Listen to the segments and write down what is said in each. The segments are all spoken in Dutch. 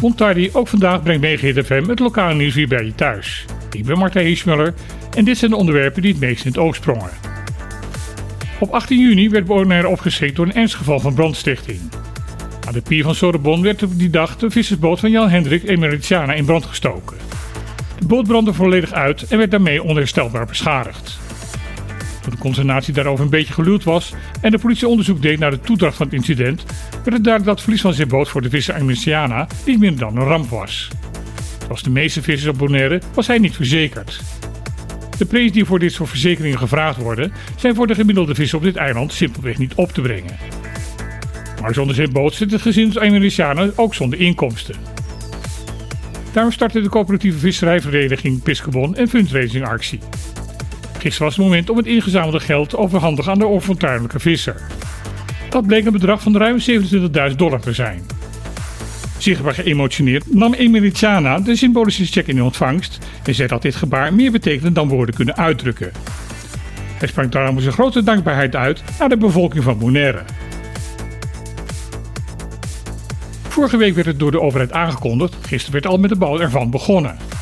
Montardi ook vandaag brengt Mega FM het lokale nieuws weer bij je thuis. Ik ben Martijn Hiesmuller en dit zijn de onderwerpen die het meest in het oog sprongen. Op 18 juni werd Bonaire opgeschrikt door een ernstig geval van brandstichting. Aan de pier van Sorbonne werd op die dag de vissersboot van Jan Hendrik Emeritiana in brand gestoken. De boot brandde volledig uit en werd daarmee onherstelbaar beschadigd. De consternatie daarover een beetje geluwd was en de politie onderzoek deed naar de toedracht van het incident, werd het duidelijk dat het verlies van zijn boot voor de visser Emeritiana niet minder dan een ramp was. Zoals de meeste vissers op Bonaire was hij niet verzekerd. De prijzen die voor dit soort verzekeringen gevraagd worden, zijn voor de gemiddelde visser op dit eiland simpelweg niet op te brengen. Maar zonder zijn boot zit het gezin Amerikanen ook zonder inkomsten. Daarom startte de coöperatieve visserijvereniging Piscobon een fundraisingactie. Gisteren was het moment om het ingezamelde geld te overhandigen aan de onfortuinlijke visser. Dat bleek een bedrag van ruim 27.000 dollar te zijn. Zichtbaar geëmotioneerd nam Emeritiana de symbolische check in ontvangst en zei dat dit gebaar meer betekende dan woorden kunnen uitdrukken. Hij sprak daarom zijn grote dankbaarheid uit naar de bevolking van Bonaire. Vorige week werd het door de overheid aangekondigd, gisteren werd al met de bouw ervan begonnen.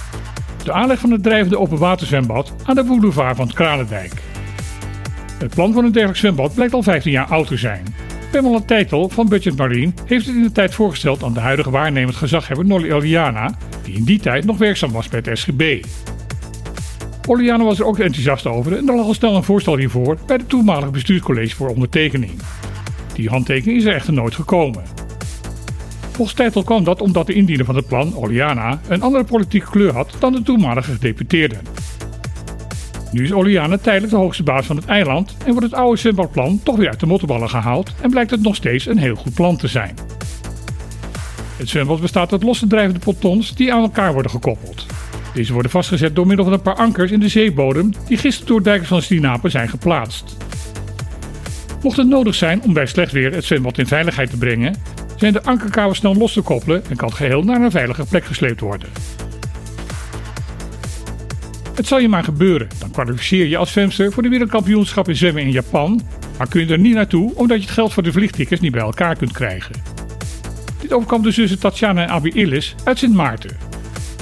De aanleg van het drijvende openwaterzwembad aan de boulevard van het Kralendijk. Het plan voor een dergelijk zwembad blijkt al 15 jaar oud te zijn. Pamela Teitel van Budget Marine heeft het in de tijd voorgesteld aan de huidige waarnemend gezaghebber Nolly Oliana, die in die tijd nog werkzaam was bij het SGB. Oliana was er ook enthousiast over en er lag al snel een voorstel hiervoor bij het toenmalige bestuurscollege voor ondertekening. Die handtekening is er echter nooit gekomen. Volgens Teitel kwam dat omdat de indiener van het plan, Oliana, een andere politieke kleur had dan de toenmalige gedeputeerden. Nu is Oliana tijdelijk de hoogste baas van het eiland en wordt het oude zwembadplan toch weer uit de mottenballen gehaald en blijkt het nog steeds een heel goed plan te zijn. Het zwembad bestaat uit losse drijvende pontons die aan elkaar worden gekoppeld. Deze worden vastgezet door middel van een paar ankers in de zeebodem die gisteren door dijkers van Stinapen zijn geplaatst. Mocht het nodig zijn om bij slecht weer het zwembad in veiligheid te brengen, zijn de ankerkabels snel los te koppelen en kan het geheel naar een veilige plek gesleept worden. Het zal je maar gebeuren, dan kwalificeer je als zwemster voor de wereldkampioenschap in zwemmen in Japan, maar kun je er niet naartoe omdat je het geld voor de vliegtickets niet bij elkaar kunt krijgen. Dit overkwam de zussen Tatjana en Abi Illis uit Sint Maarten.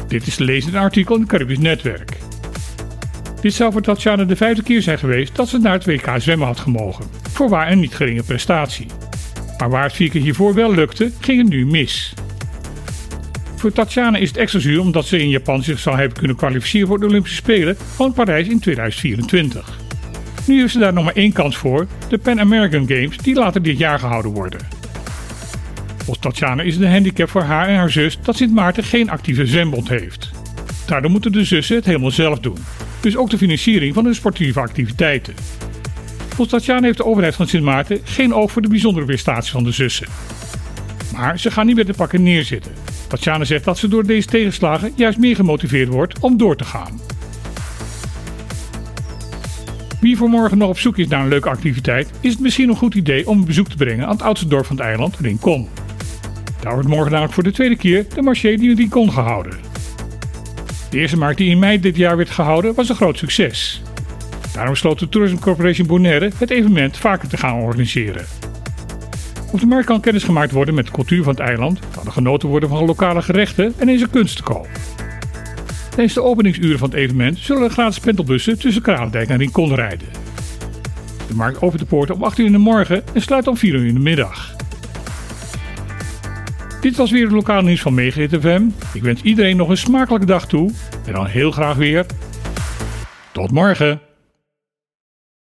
Dit is te lezen in een artikel in het Caribisch Netwerk. Dit zou voor Tatjana de vijfde keer zijn geweest dat ze naar het WK zwemmen had gemogen, voorwaar een niet geringe prestatie. Maar waar het hiervoor wel lukte, ging het nu mis. Voor Tatjana is het extra zuur omdat ze in Japan zich zou hebben kunnen kwalificeren voor de Olympische Spelen van Parijs in 2024. Nu heeft ze daar nog maar één kans voor, de Pan American Games die later dit jaar gehouden worden. Volgens Tatjana is het een handicap voor haar en haar zus dat Sint Maarten geen actieve zwembond heeft. Daardoor moeten de zussen het helemaal zelf doen. Dus ook de financiering van hun sportieve activiteiten. Volgens Tatjana heeft de overheid van Sint Maarten geen oog voor de bijzondere prestaties van de zussen. Maar ze gaan niet met de pakken neerzitten. Tatjana zegt dat ze door deze tegenslagen juist meer gemotiveerd wordt om door te gaan. Wie voor morgen nog op zoek is naar een leuke activiteit, is het misschien een goed idee om een bezoek te brengen aan het oudste dorp van het eiland, Rincon. Daar wordt morgen namelijk voor de tweede keer de marché die in Rincon gehouden. De eerste markt die in mei dit jaar werd gehouden was een groot succes. Daarom besloot de Tourism Corporation Bonaire het evenement vaker te gaan organiseren. Op de markt kan kennis gemaakt worden met de cultuur van het eiland, kan er genoten worden van lokale gerechten en is er kunst te koop. Tijdens de openingsuren van het evenement zullen er gratis pendelbussen tussen Kralendijk en Rincon rijden. De markt opent de poorten om 8 uur in de morgen en sluit om 4 uur in de middag. Dit was weer het lokale nieuws van Megahit FM. Ik wens iedereen nog een smakelijke dag toe en dan heel graag weer. Tot morgen!